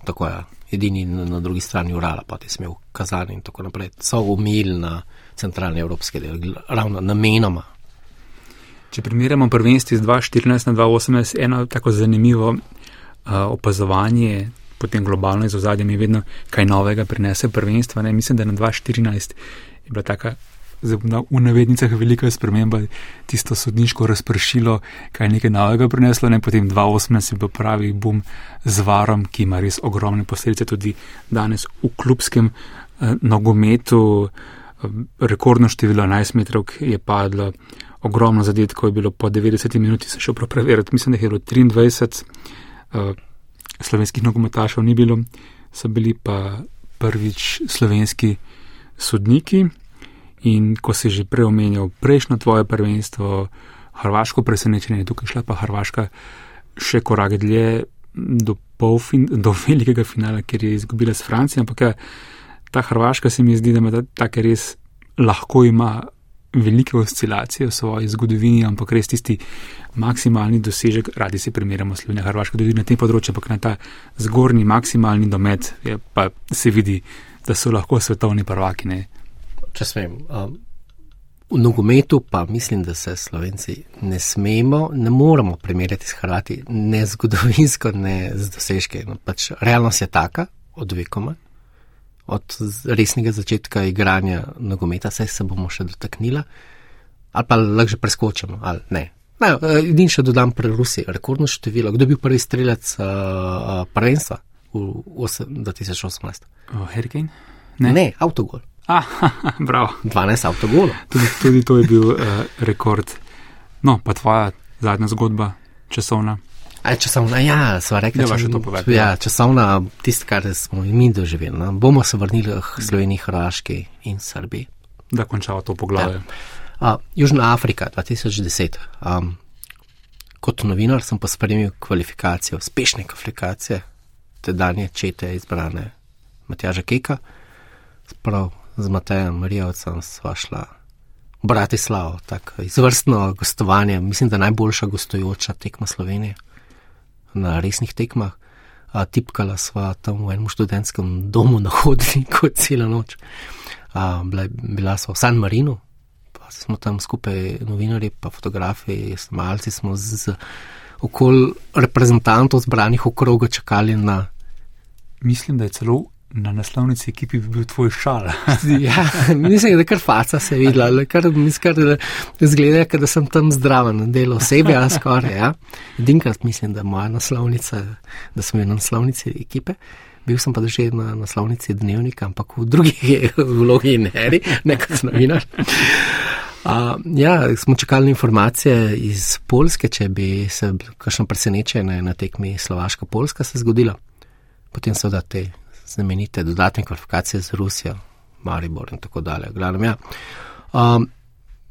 tako je edini na, na drugi strani Urala, pa ti smel kazati in tako naprej. So umili na centralni evropski del, ravno namenoma. Če primerjamo prvenstvo iz 2014 na 2018, eno tako zanimivo uh, opazovanje, potem globalno iz ozadja mi vedno kaj novega prinese prvenstvo. Ne? Mislim, da na 2014 je bila taka v navednicah velika sprememba, tisto sodniško razpršilo, kaj nekaj novega prineslo, ne potem 2018 je bil pravi bum z varom, ki ima res ogromne posledice tudi danes v klubskem eh, nogometu. Eh, rekordno število 11 metrov je padlo, ogromno zadetkov je bilo po 90 minuti, se še prav preveriti, mislim, da je bilo 23 eh, slovenskih nogometašev ni bilo, so bili pa prvič slovenski sodniki. In ko si že prej omenjal prejšnjo tvoje prvenstvo, Hrvaško presenečenje, tukaj šla pa Hrvaška še korak dlje do, fin, do velikega finala, ker je izgubila s Francijo. Ampak ja, ta Hrvaška se mi zdi, da ima tako res lahko ima velike oscilacije v svoji zgodovini, ampak res tisti maksimalni dosežek, radi si primerjamo Slovenijo, Hrvaško tudi na tem področju, ampak na ta zgornji maksimalni domet je, pa se vidi, da so lahko svetovni prvaki. Če smem. Um, v nogometu pa mislim, da se slovenci ne smemo, ne moremo primerjati s Hrvati, ne zgodovinsko, ne z dosežke. No, pač realnost je taka, od vekoma, od resnega začetka igranja nogometa, vse se bomo še dotaknili, ali pa lahko že preskočimo, ali ne. No, in še dodam pri Rusiji, rekordno število. Kdo je bil prvi strelec uh, uh, prvenstva v 2018? Oh, Hurricane? Ne, ne avtogol. Ah, bravo. 12 avtogolov. Tudi, tudi to je bil uh, rekord. No, pa tvoja zadnja zgodba, časovna. A časovna, ja, sva rekla, da je to povedati. Ja, časovna, tisto, kar smo mi doživeli. No. Bomo se vrnili k Sloveniji, Hrvaški in Srbiji. Da končava to poglavje. Ja. Uh, Južna Afrika 2010. Um, kot novinar sem pospremil kvalifikacijo, uspešne kvalifikacije, te danje čete izbrane Matjaža Keka. Sprav, z Matejem Marijovcem sva šla v Bratislavo, tako izvrstno gostovanje, mislim, da najboljša gostujoča tekma Slovenije na resnih tekmah. A, tipkala sva tam v enem študentskem domu na hodniku celo noč. A, bila, bila sva v San Marinu, pa smo tam skupaj novinari, pa fotografi, malci smo z, z okol reprezentantov zbranih okroga čakali na. Mislim, da je celo na naslovnici ekipi bi bil tvoj šal. ja, mislim, da je kar faca se videla, kar da zgleda, da sem tam zdraven, delo osebe, a skoraj. Ja. Dinkrat mislim, da moja naslovnica, da sem na naslovnici ekipe. Bil sem pa že na naslovnici dnevnika, ampak v drugih vlogi eri, ne kot novinar. Uh, ja, smo čakali informacije iz Polske, če bi se kakšno presenečenje na tekmi Slovaška-Polska se zgodilo. Potem so da te znamenite dodatne kvalifikacije z Rusijo, Maribor in tako dalje. Glavnem, ja. um,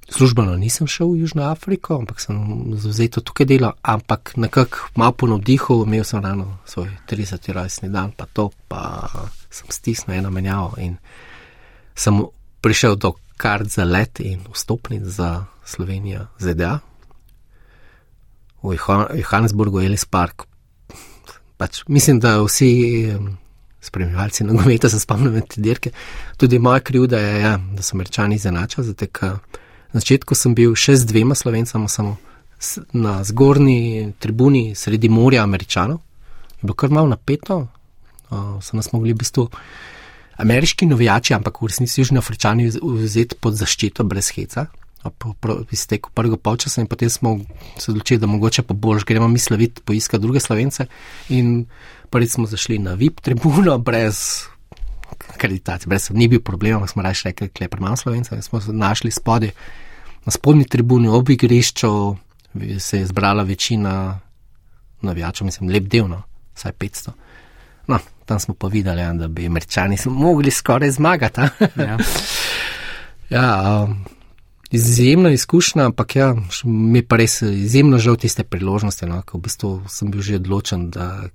službeno nisem šel v Južno Afriko, ampak sem zauzeto tukaj delal, ampak nekako malo po navdihu, imel sem rano svoj 30. rojstni dan, pa to, pa sem stisnil eno menjavo in sem prišel do kart za let in vstopnic za Slovenijo, ZDA. V Johannesburgu, Ellis Park. Pač, mislim, da vsi spremljalci nogometa se spomnim te dirke. Tudi moja krivda je, ja, da so američani izenačili. Na začetku sem bil še z dvema slovencama, samo na zgornji tribuni sredi morja američanov. Je bilo kar malo napeto, uh, so nas mogli v bistvu ameriški novijači, ampak v resnici južni afričani vzeti pod zaščito brez heca. Po izteku prvega polčasa in potem smo se odločili, da mogoče pa boš gremo mi slaviti, poiskati druge slovence. In prvič smo zašli na VIP tribuno, brez akreditacije. Brez ni bil problem, ampak smo raje rekli, da je premalo slovencev. Smo se našli spodaj na spodnji tribuni ob igrišču, se je zbrala večina navijačev, mislim, lep del, no, vsaj 500. No, tam smo pa videli, ja, da bi američani mogli skoraj zmagati. Ja. ja, um, izjemna izkušnja, ampak ja, mi pa res izjemno žal tiste priložnosti, no, ko v bistvu sem bil že odločen, da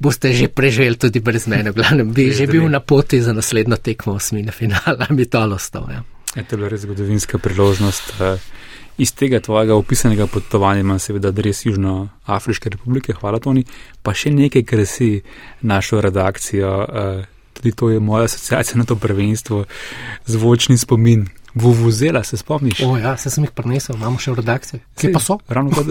boste že preživeli tudi brez mene, glavnem bi že bil na poti za naslednjo tekmo osmine finala, mi to ostalo. Ja. Je to res zgodovinska priložnost. Uh iz tega tvojega opisanega potovanja imam seveda res Južnoafriške republike, hvala Toni, pa še nekaj krasi našo redakcijo, uh, tudi to je moja asociacija na to prvenstvo, zvočni spomin, Vuvuzela, se spomniš? O, ja, se sem jih prenesel, imamo še v redakciji. Kje pa so? Ravno kot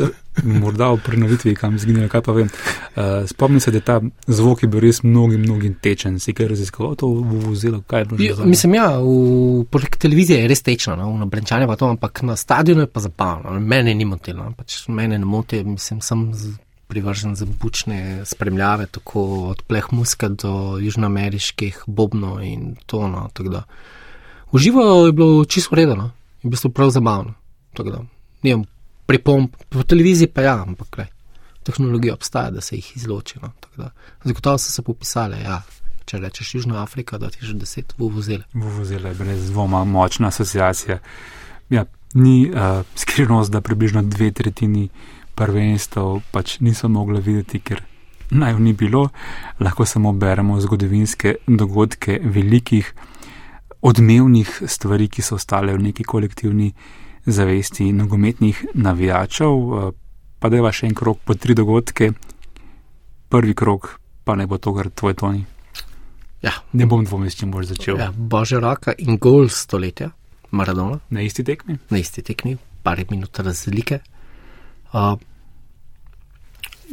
morda v prenovitvi, kam zginili, kaj pa vem. Uh, spomnim se, da ta zvok je bil res mnogi, mnogi tečen. Si kaj raziskoval to Vuvuzela? Kaj je bilo? Mislim, ja, v televiziji je res tečno, no, v Brenčanje pa to, ampak na stadionu je pa zabavno. Mene ni motilo, no, pač mene ne moti, mislim, sem privržen za bučne spremljave, tako od pleh muska do južnoameriških bobnov in to, no, tako da. Uživo je bilo čisto redno in bilo prav zabavno. Nijem pripomp, po televiziji pa ja, ampak kaj. Tehnologija obstaja, da se jih izloči. No, Zagotovo so se popisale, ja. če rečeš Južna Afrika, da ti že deset vuvuzele. Vuvuzele, brez dvoma, močna asociacija. Ja, ni uh, skrivnost, da približno dve tretjini prvenstv pač niso mogli videti, ker naj v ni bilo, lahko samo beremo zgodovinske dogodke velikih odmevnih stvari, ki so ostale v neki kolektivni zavesti nogometnih navijačev. Eh, pa da je vaš en krok po tri dogodke, prvi krok pa ne bo to, kar tvoj toni. Ja. Ne bom dvomil, s čim boš začel. Ja, Bože raka in gol stoletja, Maradona. Na isti tekmi? Na isti tekmi, par minut razlike. Uh,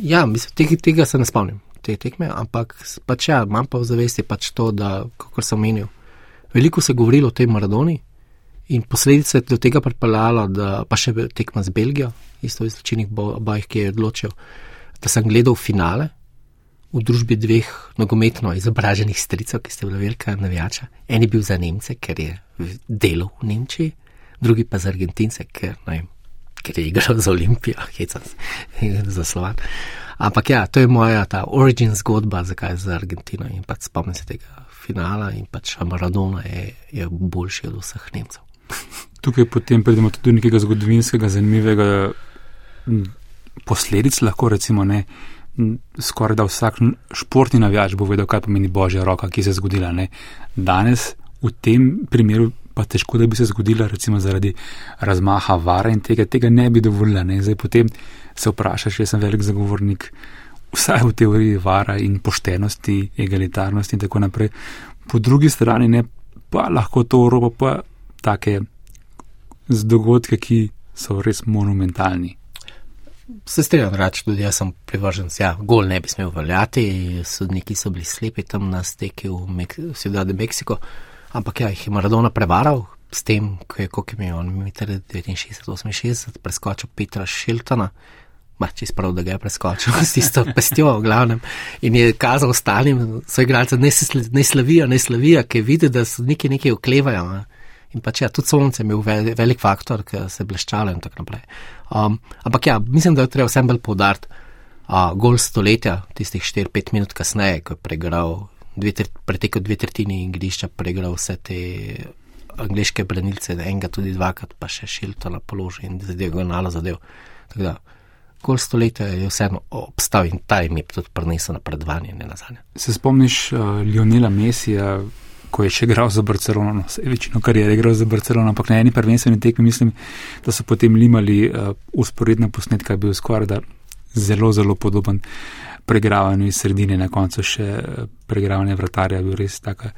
ja, mislim, tega, tega se ne spomnim, te tekme, ampak pač ja, imam pa v zavesti pač to, da, kako sem menil, Veliko se je govorilo o tej Maradoni in posledica je do tega pripeljala, da pa še tekma z Belgijo, isto iz ločenih bojih, ki je odločil, da sem gledal finale v družbi dveh nogometno izobraženih stricev, ki ste bili velika navijača. En je bil za Nemce, ker je delal v Nemčiji, drugi pa za Argentince, ker, vem, ker je igral za Olimpijo, hecam za Slovan. Ampak ja, to je moja ta origin zgodba, zakaj za Argentino in pa spomnim se tega finala in pač Maradona je, je boljši od vseh Nemcev. Tukaj potem pridemo tudi do nekega zgodovinskega, zanimivega posledic, lahko rečemo ne. Skoraj da vsak športni navijač bo vedel, kaj pomeni božja roka, ki se je zgodila. Ne. Danes v tem primeru pa težko, da bi se zgodila, recimo zaradi razmaha vara in tega, tega ne bi dovolila. Ne. Zdaj potem se vprašaš, jaz sem velik zagovornik vsaj v teoriji vara in poštenosti, egalitarnosti in tako naprej. Po drugi strani ne, pa lahko to uropa pa take z dogodke, ki so res monumentalni. Se strinjam, reči tudi jaz sem privržen, ja, gol ne bi smel veljati, sodniki so bili slepi tam na steki v, Mek v Sjedade Meksiko, ampak ja, jih je Maradona prevaral s tem, ko je koliko imel, on je 69-68, preskočil Petra Šiltona, Če sprav, da ga je preskočil s tisto pestjo, v glavnem, in je kazal ostalim, so igralci, ne, ne slavijo, ne slavijo, ki vidi, da so neki nekaj oklevajo. Ne. In pač ja, tudi sonce je imel velik faktor, ki se je bleščalo in tako naprej. Um, ampak ja, mislim, da je treba vsem bolj povdariti uh, gol stoletja, tistih 4-5 minut kasneje, ko je pregral, pretekel dve tretjini igrišča, pregral vse te angliške branilce, enega tudi dvakrat, pa še šilto na položaj in zadev, gonalo zadev. Tako da kol stoletja je vseeno obstal in ta jim je tudi prinesel napredovanje, ne nazadnje. Se spomniš uh, Lionela Mesija, ko je še igral za Barcelono, no, se je večino karijere igral za Barcelono, ampak na eni prvenstveni tekmi mislim, da so potem limali uh, usporedna posnetka, je bil skoraj da zelo, zelo podoben pregravanju iz sredine, na koncu še uh, pregravanje vratarja, bil res taka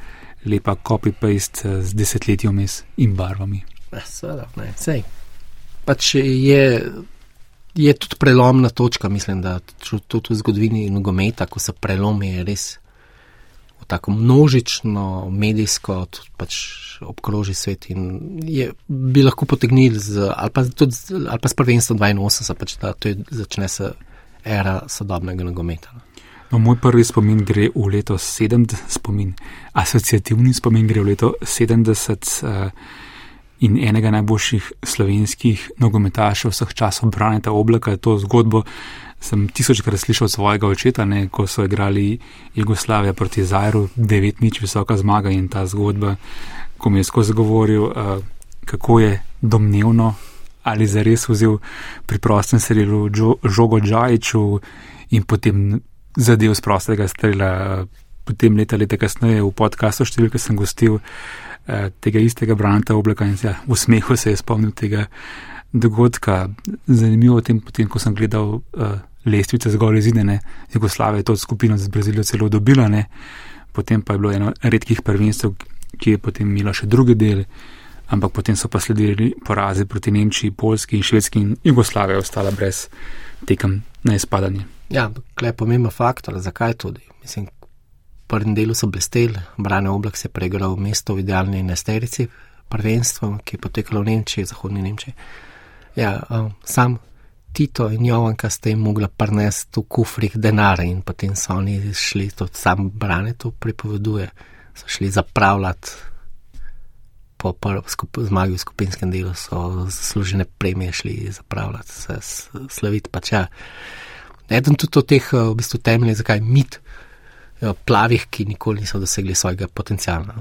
lepa copy-paste z desetletjem in barvami. Ja, seveda, ne, sej. Pač je je tudi prelomna točka, mislim, da tudi v zgodovini nogometa, ko se prelomi, res v tako množično, medijsko, pač obkroži svet in je, bi lahko potegnili z, ali pa, tudi, ali pa s prvenstvom 82, pač da to je, začne se era sodobnega nogometa. No. No, moj prvi spomin gre v leto 70, spomin, asociativni spomin gre v leto 70 uh, in enega najboljših slovenskih nogometašev vseh časov, Braneta Oblaka, to zgodbo sem tisočkrat slišal svojega očeta, ne, ko so igrali Jugoslavija proti Zajru, devet nič visoka zmaga in ta zgodba, ko mi je skozi govoril, uh, kako je domnevno ali zares vzel pri prostem serilu žogo Džajču in potem zadev z prostega strela. Potem leta, leta kasneje v podkastu številke sem gostil eh, tega istega Branta Oblaka in ja, v smehu se je spomnil tega dogodka. Zanimivo je, potem, ko sem gledal eh, lestvice zgolj izidene, Jugoslavija je to skupino z Brazilijo celo dobila, ne? potem pa je bilo eno redkih prvenstv, ki je potem imelo še druge dele, ampak potem so pa sledili porazi proti Nemčiji, Polski in Švedski in Jugoslavija je ostala brez tekem na izpadanje. Ja, klej pomemben faktor, zakaj tudi. Mislim, prvem delu so blesteli, Brane oblak se je preigral mesto v idealni nesterici, prvenstvo, ki je potekalo v Nemčiji, zahodni Nemčiji. Ja, um, sam Tito in Jovanka sta jim mogla prnesti v kufrih denar in potem so oni šli, to sam Brane to pripoveduje, so šli zapravljati po skup, zmagi v skupinskem delu, so zaslužene premije šli zapravljati, se slaviti pač ja. Eden tudi od teh v bistvu temeljev, zakaj mit plavih, ki nikoli niso dosegli svojega potencijala.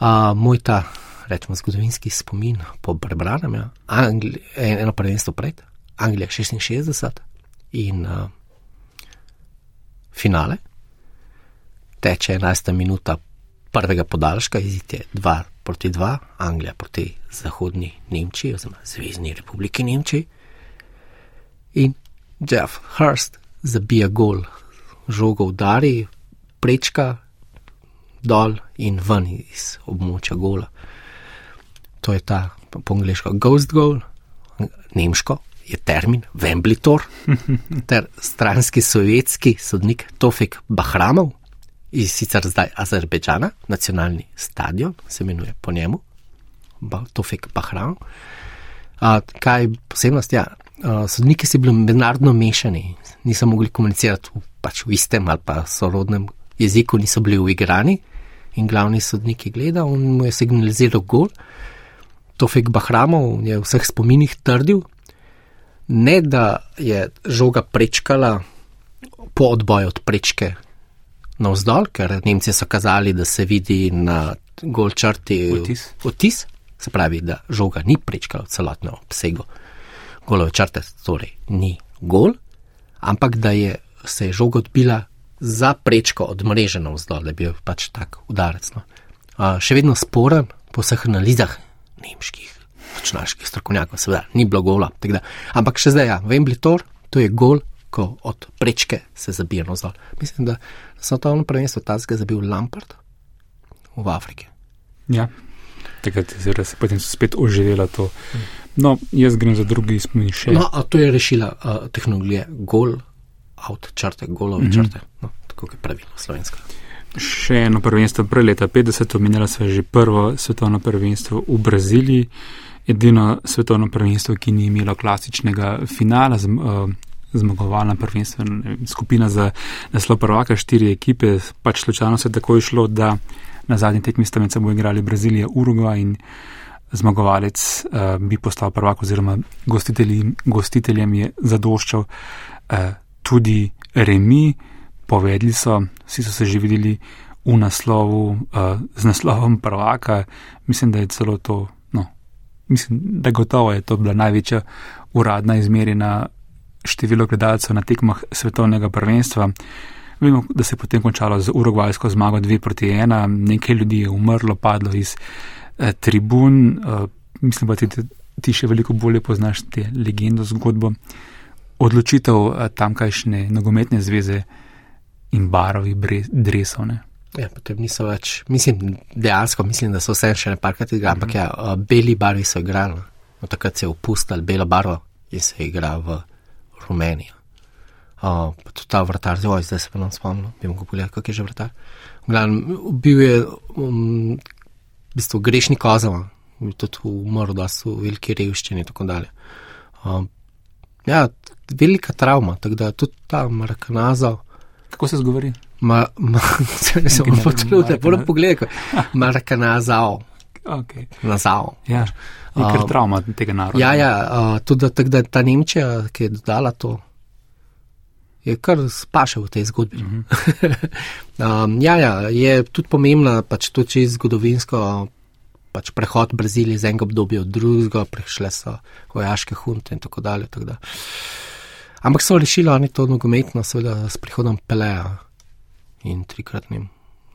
Uh, moj ta, rečemo, zgodovinski spomin po prebranem, ja, Angli, eno prvenstvo pred. Anglija 66 in uh, finale. Teče 11 minuta prvega podaljška, izid je 2 proti 2, Anglija proti Zahodni Nemčiji, oziroma Zvezdni republiki Nemčiji. In Jeff Hurst zabija gol, žogo udari, prečka dol in ven iz območja gola. To je ta po angliško ghost goal, nemško je termin Vemblitor, ter stranski sovjetski sodnik Tofik Bahramov iz sicer zdaj Azerbejdžana, nacionalni stadion se imenuje po njemu, Tofik Bahramov. A, kaj posebnost? Ja, a, sodniki so bili mednarodno mešani, niso mogli komunicirati v, pač v istem ali pa sorodnem jeziku, niso bili uigrani in glavni sodnik je gledal in mu je signaliziral gol. Tofik Bahramov je v vseh spominih trdil, ne da je žoga prečkala po odboju od prečke navzdol, ker Nemci so kazali, da se vidi na gol črti otis. otis, se pravi, da žoga ni prečkala v celotnem obsegu golove črte, torej ni gol, ampak da je se je žoga odbila za prečko od mreže navzdol, da bi bil pač tak udarec. No. Uh, še vedno sporen po vseh analizah nemških računalniških strokovnjakov, seveda, ni bilo gola. Da, ampak še zdaj, ja, Vemblitor, to je gol, ko od prečke se zabija navzdol. Mislim, da so to ono prvenstvo tazga zabil Lampard v Afriki. Ja, takrat se je potem spet oživela to. No, jaz grem za drugi spomin še. No, a to je rešila uh, tehnologija, gol, out črte, golove mm -hmm. črte, no, tako je pravilo slovensko. Še eno prvenstvo, prej leta 50, omenjala sva že prvo svetovno prvenstvo v Braziliji edino svetovno prvenstvo, ki ni imelo klasičnega finala, eh, zmagovalna prvenstva, skupina za naslov prvaka, štiri ekipe, pač slučajno se je tako išlo, da na zadnji tekmi sta med seboj igrali Brazilija, Uruguay in zmagovalec uh, bi postal prvak oziroma gostiteljem je zadoščal uh, tudi remi, povedali so, vsi so se že videli v naslovu, uh, z naslovom prvaka, mislim, da je celo to mislim, da gotovo je to bila največja uradna izmerjena število gledalcev na tekmah svetovnega prvenstva. Vemo, da se je potem končalo z urugvajsko zmago 2 proti 1, nekaj ljudi je umrlo, padlo iz eh, tribun. Eh, mislim, da ti, ti še veliko bolje poznaš te legendo, zgodbo. Odločitev eh, tamkajšnje nogometne zveze in barovi dresov. Ja, potem niso več, mislim, dejansko mislim, da so vse še ne parkrat igrali, ampak ja, beli barvi so igrali. No, takrat se je opustil belo barvo in se je igral v Romunijo. Uh, pa tudi ta vrtar, zelo zdaj se pa nam spomnim, bi mogel pogledati, kako je že vrtar. Glavno, bil je um, v bistvu grešni kozava, tudi umrl, da so veliki revščini in tako dalje. Um, ja, velika travma, tako da tudi ta Markanazo Kako se zgovori? Ma, ma, se sem Nekaj potrudil, da moram pogledati. Marakanazao. Okay. Nazao. Ja, je kar Um, travma tega naroda. Ja, ja, uh, tudi tako da ta Nemčija, ki je dodala to, je kar spašal v tej zgodbi. Mhm. um, ja, ja, je tudi pomembna, pač to čez zgodovinsko pač prehod Brazilije iz enega obdobja v drugega, prišle so vojaške hunte in tako dalje. Tako da. Ampak so rešili oni to nogometno, seveda s prihodom Peleja in trikratnim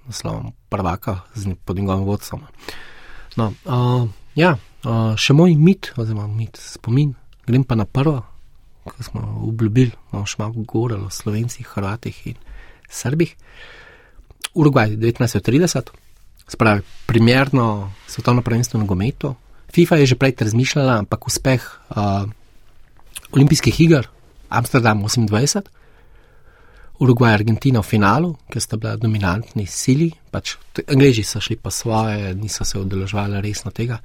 naslovom prvaka z, pod njegovim vodstvom. No, uh, ja, uh, še moj mit, oziroma mit, spomin, grem pa na prvo, ko smo obljubili, no, še malo govorili o slovencih, hrvatih in srbih. Urugvaj 1930, spravi primerno svetovno prvenstvo v nogometu. FIFA je že prej razmišljala, ampak uspeh uh, olimpijskih iger, Amsterdam 28, Urugvaj, Argentina v finalu, ker sta bila dominantni sili, pač Angleži so šli pa svoje, niso se udeleževali resno tega.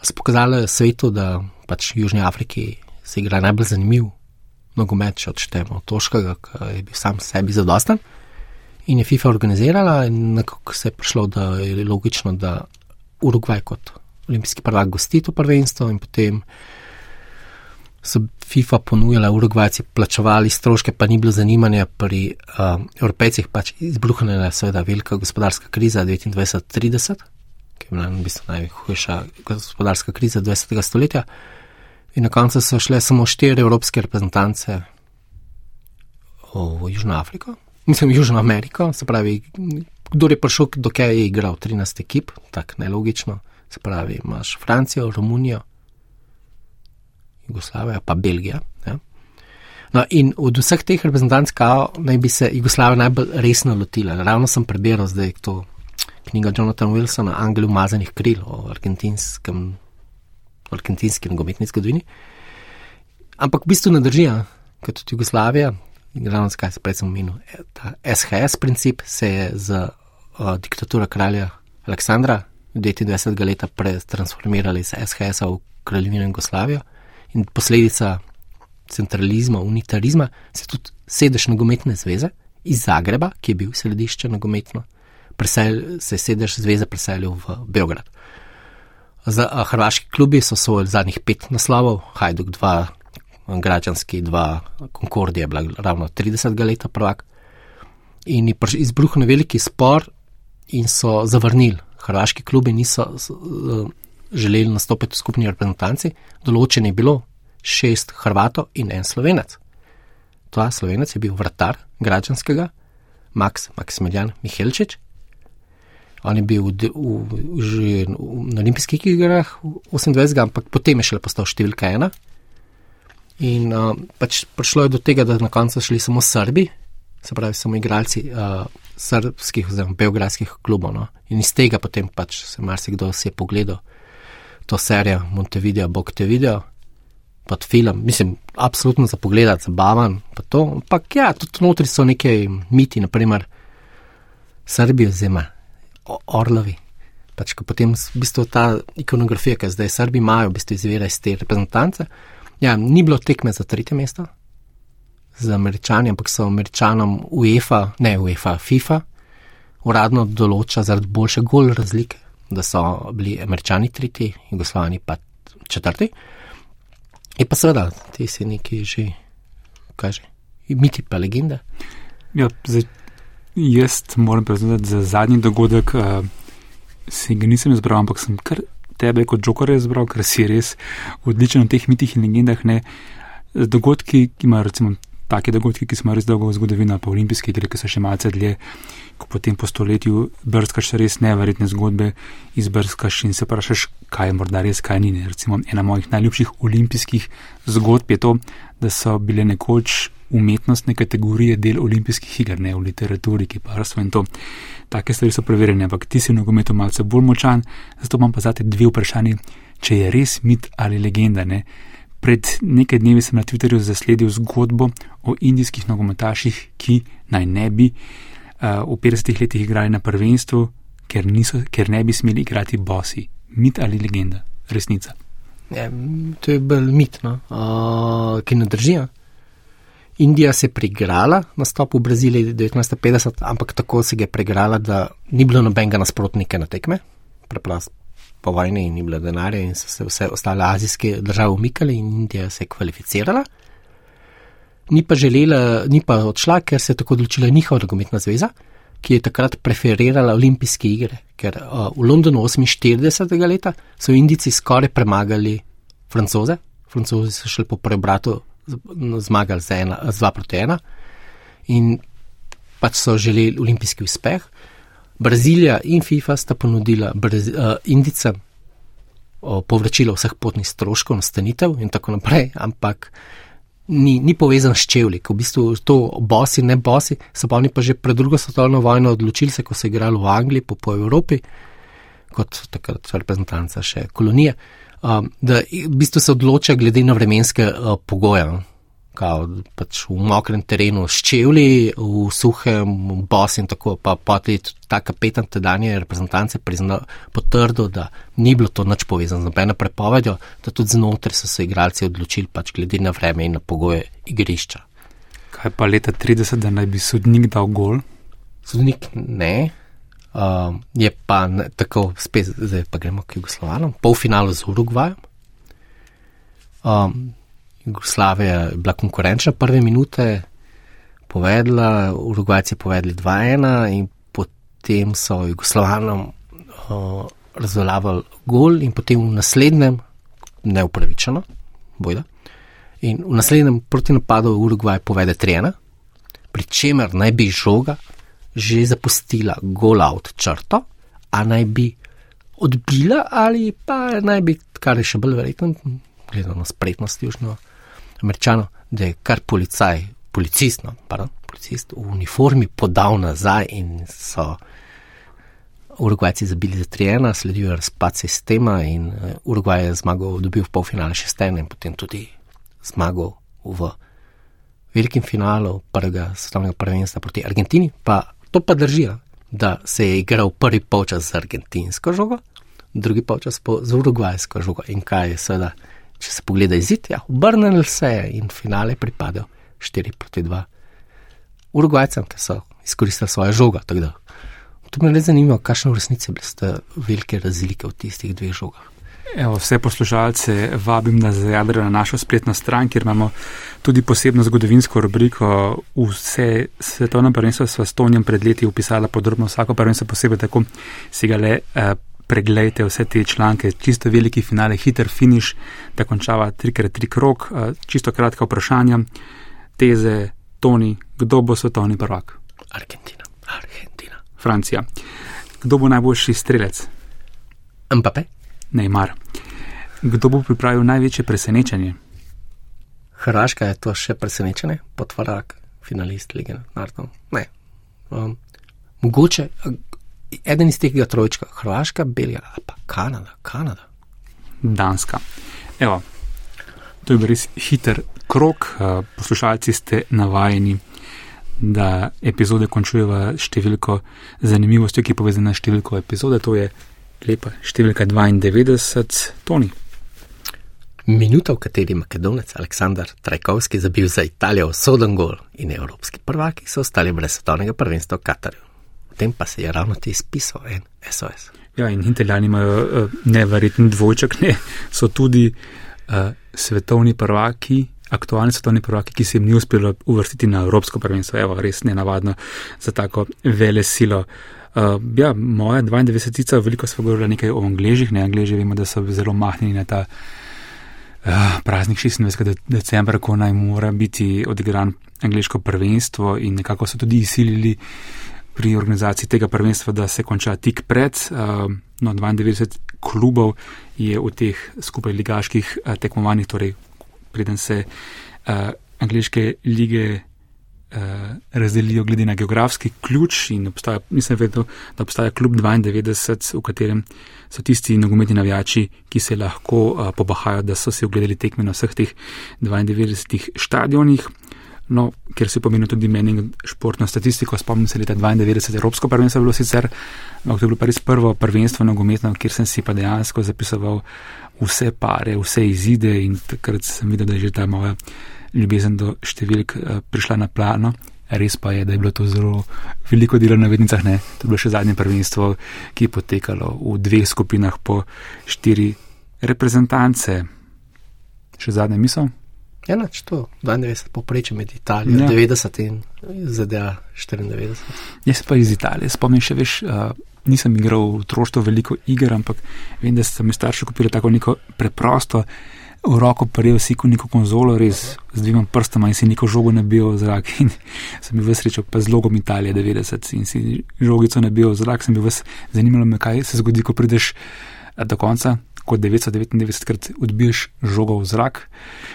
So pokazali svetu, da pač v Južni Afriki se igra najbolj zanimiv nogomet, če odštejemo Toškega, ki je bil sam sebi zadosten. In je FIFA organizirala, in nekako se je prišlo, da je logično, da Urugvaj kot olimpijski prvak gosti to prvenstvo, in potem so FIFA ponujala, Urugvajci plačevali stroške, pa ni bilo zanimanja pri um, Evropejcih, pač izbruhnila je seveda velika gospodarska kriza 29-30, ki je bila v bistvu najhujša gospodarska kriza 20. stoletja. In na koncu so šle samo štiri evropske reprezentance v Južno Afriko, mislim, Južno Ameriko, se pravi, kdo je prišel, dokaj je igral 13 ekip, tako nelogično, se pravi, imaš Francijo, Romunijo, Jugoslavijo, pa Belgija. Ja. No, in od vseh teh reprezentanc, kao, naj bi se Jugoslavija najbolj resno lotila. Ravno sem prebiral zdaj to knjigo Jonathana Wilsona, Angel umazanih kril o argentinskem, argentinski nogometni zgodovini. Ampak v bistvu ne drži, ja, kot tudi Jugoslavija, ravno zakaj se prej sem omenil, eh, ta SHS princip se je z uh, diktaturo kralja Aleksandra 29. leta pretransformirali iz SHS-a v kraljevino Jugoslavijo in posledica centralizma, unitarizma, se tudi sedež nogometne zveze iz Zagreba, ki je bil središče nogometno, presel, se je sedež zveze preselil v Beograd. Za, a, hrvaški klubi so svoj zadnjih pet naslovov, Hajduk 2, Građanski 2, Concordija je bila ravno 30. leta prvak. In je izbruhnil veliki spor in so zavrnili. Hrvaški klubi niso želeli nastopiti v skupni reprezentanci, določen je bilo šest Hrvatov in en Slovenec. Ta Slovenec je bil vratar Građanskega, Max Maksimilijan Mihelčič. On je bil v, v, že na olimpijskih igrah v 28, ampak potem je šele postal številka ena. In uh, pač prišlo je do tega, da na koncu šli samo Srbi, se pravi, samo igralci uh, srbskih oziroma beogradskih klubov. No. In iz tega potem pač se marsikdo si je pogledal to serijo Montevideo, Bog te video, pod film, mislim, absolutno za pogled, zabaven, pa to. Ampak ja, tudi notri so neke miti, naprimer Srbijo zima, orlovi. Pač, ko potem v bistvu ta ikonografija, ki zdaj Srbi imajo, v bistvu izvira iz te reprezentance. Ja, ni bilo tekme za tretje mesto z američani, ampak so američanom UEFA, ne UEFA, FIFA, uradno določa zaradi boljše gol razlike, da so bili američani tretji, jugoslavani pa četrti. Je pa seveda, ti si neki že, kaže, miti pa legende. Ja, zdaj, jaz moram priznati, za zadnji dogodek uh, si ga nisem izbral, ampak sem kar tebe kot Joker izbral, ker si res odličen v teh mitih in legendah. Ne. Dogodki, ki imajo recimo take dogodki, ki smo res dolgo v zgodovini, pa olimpijske igre, ki so še malce dlje, ko potem po stoletju brskaš res neverjetne zgodbe, izbrskaš in se vprašaš, kaj je morda res, kaj ni. Recimo ena mojih najljubših olimpijskih zgodb je to, da so bile nekoč umetnostne kategorije del olimpijskih iger, ne v literaturi, kiparstvo in to. Take stvari so preverjene, ampak ti si v nogometu malce bolj močan, zato imam pa zate dve vprašanji, če je res mit ali legenda. Ne. Pred nekaj dnevi sem na Twitterju zasledil zgodbo o indijskih nogometaših, ki naj ne bi uh, v 50 letih igrali na prvenstvu, ker, niso, ker ne bi smeli igrati bosi. Mit ali legenda? Resnica. Ja, to je bolj mit, no, uh, ki ne drži. ja. Indija se je pregrala na stopu v Braziliji 1950, ampak tako se je pregrala, da ni bilo nobenega nasprotnika na tekme, preprosto po vojni ni bilo denarja in so se vse ostale azijske države umikali in Indija se je kvalificirala. Ni pa želela, ni pa odšla, ker se je tako odločila njihova nogometna zveza, ki je takrat preferirala olimpijske igre, ker uh, v Londonu 48. leta so Indijci skoraj premagali francoze, francozi so šli po preobratu zmagali z 2 proti 1 in pač so želeli olimpijski uspeh. Brazilija in FIFA sta ponudila Brazi, uh, Indicem uh, povračilo vseh potnih stroškov, nastanitev in tako naprej, ampak ni, ni povezan s čevlji, v bistvu to bosi, ne bosi, so pa oni pa že pred drugo svetovno vojno odločili se, ko so igrali v Angliji, po, po Evropi, kot takrat reprezentanca še kolonije. Um, da v bistvu se odloča glede na vremenske uh, pogoje. Kao, pač v mokrem terenu s čevlji, v suhem, bos in tako, pa poti ta kapetan tedanje reprezentance prizna, potrdil, da ni bilo to nič povezano z nobeno prepovedjo, da tudi znotraj so se igralci odločili pač glede na vreme in na pogoje igrišča. Kaj pa leta 30, da naj bi sodnik dal gol? Sodnik ne, Um, je pa ne, tako, spet, zdaj pa gremo k Jugoslovanom, polfinalu z Urugvajem. Um, Jugoslavija je bila konkurenčna prve minute, povedala, Urugvajci povedali 2-1 in potem so Jugoslovanom uh, razveljavili gol in potem v naslednjem, neupravičeno, bojda. In v naslednjem proti napadu Urugvaj povede 3-1, pri čemer naj bi žoga že zapustila gol-out črto, a naj bi odbila ali pa naj bi, kar je še bolj verjetno, gledano spretnosti južno američano, da je kar policaj, policist, no, pardon, policist v uniformi podal nazaj in so Urugvajci zabili za 3-1, sledijo razpad sistema in eh, Urugvaj je zmagal, dobil v polfinale šestene in potem tudi zmagal v velikem finalu prvega svetovnega prvenstva proti Argentini, pa To pa drži, da se je igral prvi polčas z argentinsko žogo, drugi polčas pa z urugvajsko žogo. In kaj je seveda, če se pogleda izid, ja, obrnili se je in finale pripadal 4 proti 2 urugvajcem, ki so izkoristili svojo žogo. To me le zanima, kakšne v resnici bile velike razlike v tistih dveh žogah. Evo, vse poslušalce vabim, da zajadrajo na našo spletno stran, kjer imamo tudi posebno zgodovinsko rubriko. Vse svetovno prvenstvo s Stonijem pred leti upisala podrobno vsako prvenstvo posebej, tako si ga le eh, pregledajte vse te članke. Čisto veliki finale, hiter finish, da končava 3x3 krok. Eh, čisto kratka vprašanja, teze, Toni, kdo bo svetovni prvak? Argentina. Argentina. Francija. Kdo bo najboljši strelec? Mbappé. Neymar. Kdo bo pripravil največje presenečenje? Hrvaška je to še presenečenje, potvorak, finalist lige narodov. Ne. Um, mogoče eden iz tega trojčka, Hrvaška, Belgija, pa Kanada, Kanada. Danska. Evo, to je bil res hiter krok. Uh, poslušalci ste navajeni, da epizode končujejo številko zanimivosti, ki je povezana s številko epizode. To je lepa številka 92, Toni. Minuta, v kateri Makedonec Aleksandar Trajkovski zabil za Italijo soden gol in evropski prvaki so ostali brez svetovnega prvenstva v Katarju. Tem pa se je ravno ti izpisal en SOS. Ja, in italijani imajo uh, neverjeten dvojček, ne, so tudi uh, svetovni prvaki, aktualni svetovni prvaki, ki se jim ni uspelo uvrstiti na evropsko prvenstvo. Evo, res nenavadno za tako vele silo. Uh, ja, moja 92-ica, veliko smo govorili nekaj o angležih, ne angleži, vemo, da so zelo mahnjeni na ta uh, praznik 26. decembra, ko naj mora biti odigran angliško prvenstvo in nekako so tudi izsilili pri organizaciji tega prvenstva, da se konča tik pred. Uh, no, 92 klubov je v teh skupaj ligaških uh, tekmovanjih, torej preden se uh, angliške lige razdelijo glede na geografski ključ in obstaja, nisem vedel, da obstaja klub 92, v katerem so tisti nogometni navijači, ki se lahko pobahajo, da so si ogledali tekme na vseh teh 92 stadionih. No, ker se pomeni tudi meni športno statistiko, spomnim se leta 92, Evropsko prvenstvo je bilo sicer, ampak to je bilo pa res prvo prvenstvo nogometno, kjer sem si pa dejansko zapisoval vse pare, vse izide in takrat sem videl, da je že ta moja ljubezen do številk uh, prišla na plano. Res pa je, da je bilo to zelo veliko dela na vednicah. Ne? To je bilo še zadnje prvenstvo, ki je potekalo v dveh skupinah po štiri reprezentance. Še zadnje misel? Eno, če to 92 poprečje med Italijo, ja. 90 in ZDA 94. Jaz pa iz Italije spomnim še več. Uh, nisem igral v otroštvu veliko iger, ampak vem, da so mi starši kupili tako neko preprosto, v roko prijel si neko konzolo, res z dvima prstama in si neko žogo nabil v zrak. In sem bil v srečo pa z logom Italije 90 in si žogico nabil v zrak, sem bil zanimalo me, kaj se zgodi, ko prideš do konca kot 999 krat odbiješ žogo v zrak,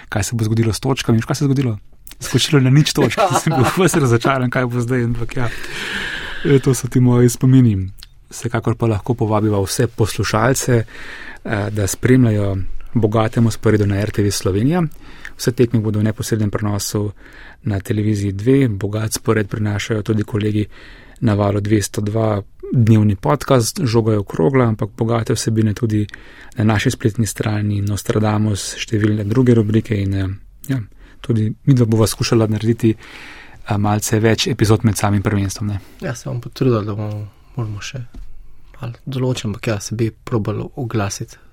kaj se bo zgodilo s točkami, in kaj se je zgodilo. Skočilo na nič točk, sem bil vse razočaran, kaj bo zdaj. Ampak ja, e, to so ti moji spomini. Vsekakor pa lahko povabiva vse poslušalce, e, da spremljajo bogatemu sporedu na RTV Slovenija. Vse tekme bodo v neposrednem prenosu na televiziji 2, bogat spored prinašajo tudi kolegi na valu 202 dnevni podcast, žoga je okrogla, ampak bogate vsebine tudi na naši spletni strani, Nostradamus, številne druge rubrike in eh, ja, tudi mi dva bova skušala narediti eh, malce več epizod med samim prvenstvom. Ne. Ja, se bom potrudila, da bomo, moramo še malo določiti, ampak ja, se bi probalo oglasiti.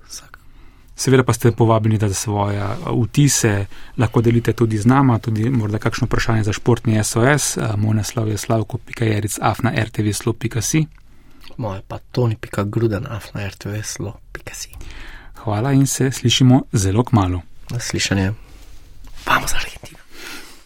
Seveda pa ste povabljeni, da svoje vtise lahko delite tudi z nama, tudi morda kakšno vprašanje za športni SOS. Moj naslov je slavko.jeric afna.rtvslo.si moje pa toni.gruden afna.rtvslo.si. Hvala in se slišimo zelo k malu. Naslišanje. Vamos ali.